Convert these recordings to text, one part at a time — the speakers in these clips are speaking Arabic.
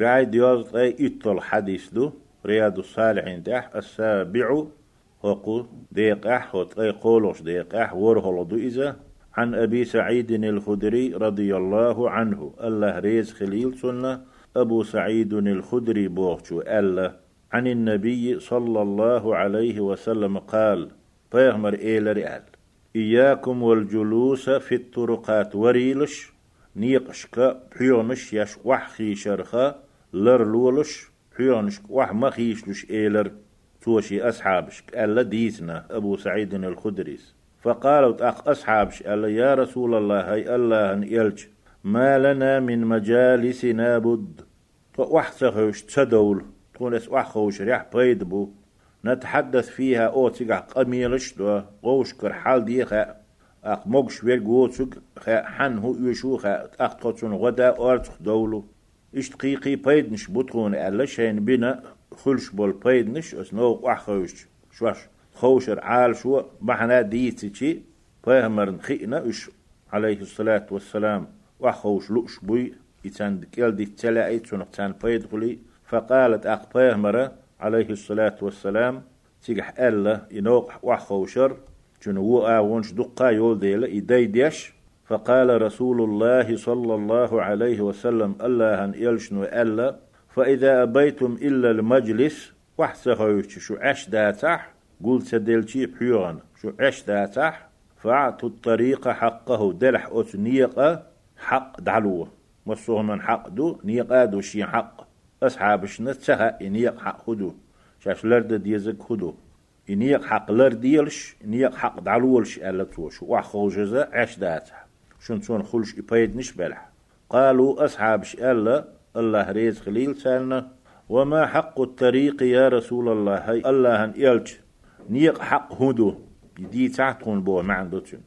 بعد يوز أي اتل حديث دو رياض الصالحين تح السابع وقو ديق اح وتقي قولوش ديق اح ورهل دو إذا عن أبي سعيد الخدري رضي الله عنه. الله ريز خليل سنة أبو سعيد الخدري بوغشو ألا عن النبي صلى الله عليه وسلم قال بيغمر إيل رئال إياكم والجلوس في الطرقات وريلش نيقشك بحيونش يش وحخي شرخة لرلولش بحيونش وح مخيشلش إيلر توشي أصحابش ألا ديتنا أبو سعيد الخدريس. فقالوا أخ أصحابش ألا يا رسول الله هاي الله أن يلج ما لنا من مجالسنا بد. وحسخوش تدول تونس وحخوش ريح بيد بو. نتحدث فيها أو تيقع قميلش دو قوش كر حال ديخا أق موغش وير قوتسوك حن هو يشوخا أق تقصون غدا أرتخ دولو. إشت قيقي بيد نش بطغون ألا شين بنا خلش بول بيد نش أسنو وحخوش شواش خوشر عال شو بحنا ديتي بيهمر نخينا إش عليه الصلاة والسلام وحوش لؤش بوي يتان كيل دي تلاعي تان بيد خلي فقالت أق بيهمر عليه الصلاة والسلام تيجح ألا ينوق وحوشر جنو آونش دقا يول ديلا إدي ديش فقال رسول الله صلى الله عليه وسلم الله يلشنو ألا؟ فإذا أبيتم إلا المجلس وحسخوش شو عش داتح؟ قلت سدلتي بحيوان شو عش داتح؟ فأعطوا الطريق حقه دلح أوت نيقة حق دعلوه مصوه من حق دو نيقة دو شي حق. أصحابش نتسها نيق حق خدو شاش لرد ديزك خدو نيق حق لر ديلش نيق حق دعلولش ألا توش وحخو جزا عش داتح. شن تون خلش إبايد نشبلح قالوا أصحابش ألا الله ريز خليل سالنا وما حق الطريق يا رسول الله؟ هاي الله أن يلج نيق حق هدو. دي تعتون بو معندوتون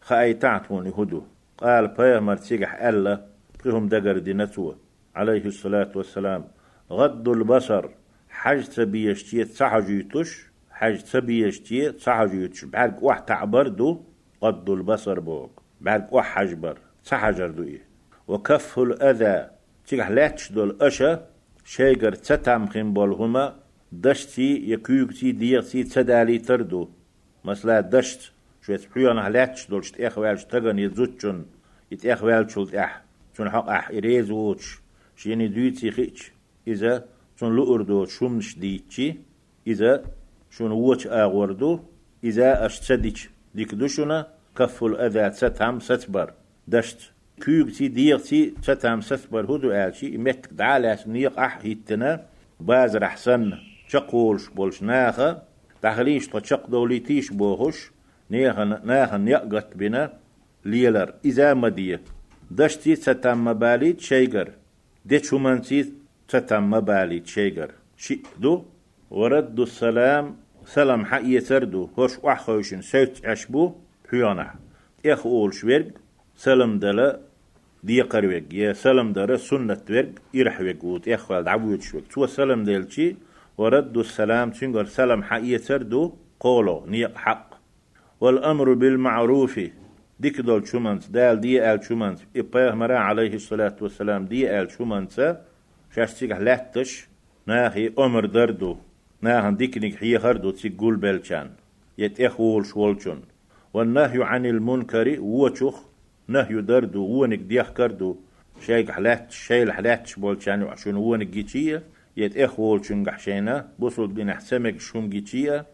خاي تعتون هدو. قال بيغمر تيجح ألا قهم دقر دينتو. عليه الصلاة والسلام. غض البصر. حج تبيشتي تسحجيتش حج تبيشتي تسحجيتش بعد واحد تعبر دو. غض البصر بوك. بعد واحد حجبر تسحجر دو إيه وكف الأذى تيجح لاتش دول أشا شيغر تتام خين بولهما دشتي يكوكتي ديغتي تدالي تردو. مثلا دشت شو يتبحيون هلاتش دولشت إخ والش تغن يزوتشن يتإخ والشلت إح. شون حق إح إريز ووتش شيني دويتي خيتش. إذا شون لؤردو شمش ديتشي. إذا شون ووتش آغوردو. إذا أشتديش ديك دوشنا كف الأذى ستهم ستبر. دشت. كيوكتي ديغتي ستهم ستبر. هدو آلشي. إمتك دعالاس نيق أح هيتنا. بازر أحسن. شقولش بولش ناخا تخليش تشق دوليتيش بوهش نيخن ناخن يقت بنا. ليلر. إذا مدية دشتي ستم مبالي شيغر دي شمانتي ستم مبالي شيغر شي دو ورد السلام. سلام حقية تردو هوش وحخوشن. سوت عشبو. حيانا إخ أول شويرج سلام دلا دي قرويق يا سلام دلا سنة ورق إرح ويق إخ والد عبوت شويق تو سلام دلتي ورد السلام تنقر سلام حقية تردو قولو نيق حق والأمر بالمعروف ديك دول شومانت دال دي آل شومانت إبايه مرا عليه الصلاة والسلام دي آل شومانت شاشتيك لاتش ناخي أمر دردو ناهن ديكنيك حي خردو تسيقول بلشان يتأخول شولشون والنهي عن المنكر ووشخ نهي دردو ونك ديخ كردو. شايك حلاتش شايل حلاتش بولشان وعشون ونك جيتشية. يت إخوال شن قحشينا بوصل بين حسمك شوم جيتشيا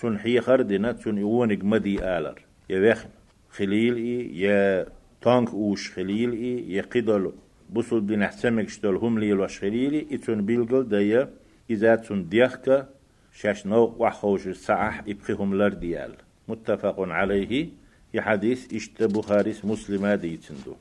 تون حي خردنا. تون يوونك مدي آلر. وخم خليل إي. يا تانك أوش خليل إي. يا قدل بوصل بين حسمك شتول هم لي الوش خليلي إتون بيلقل دايا إذا تون ديخك. شاش نو وحوش الساعة إبخهم لرديال. متفق عليه. يا حديث إشت بخاري مسلمة ديتندو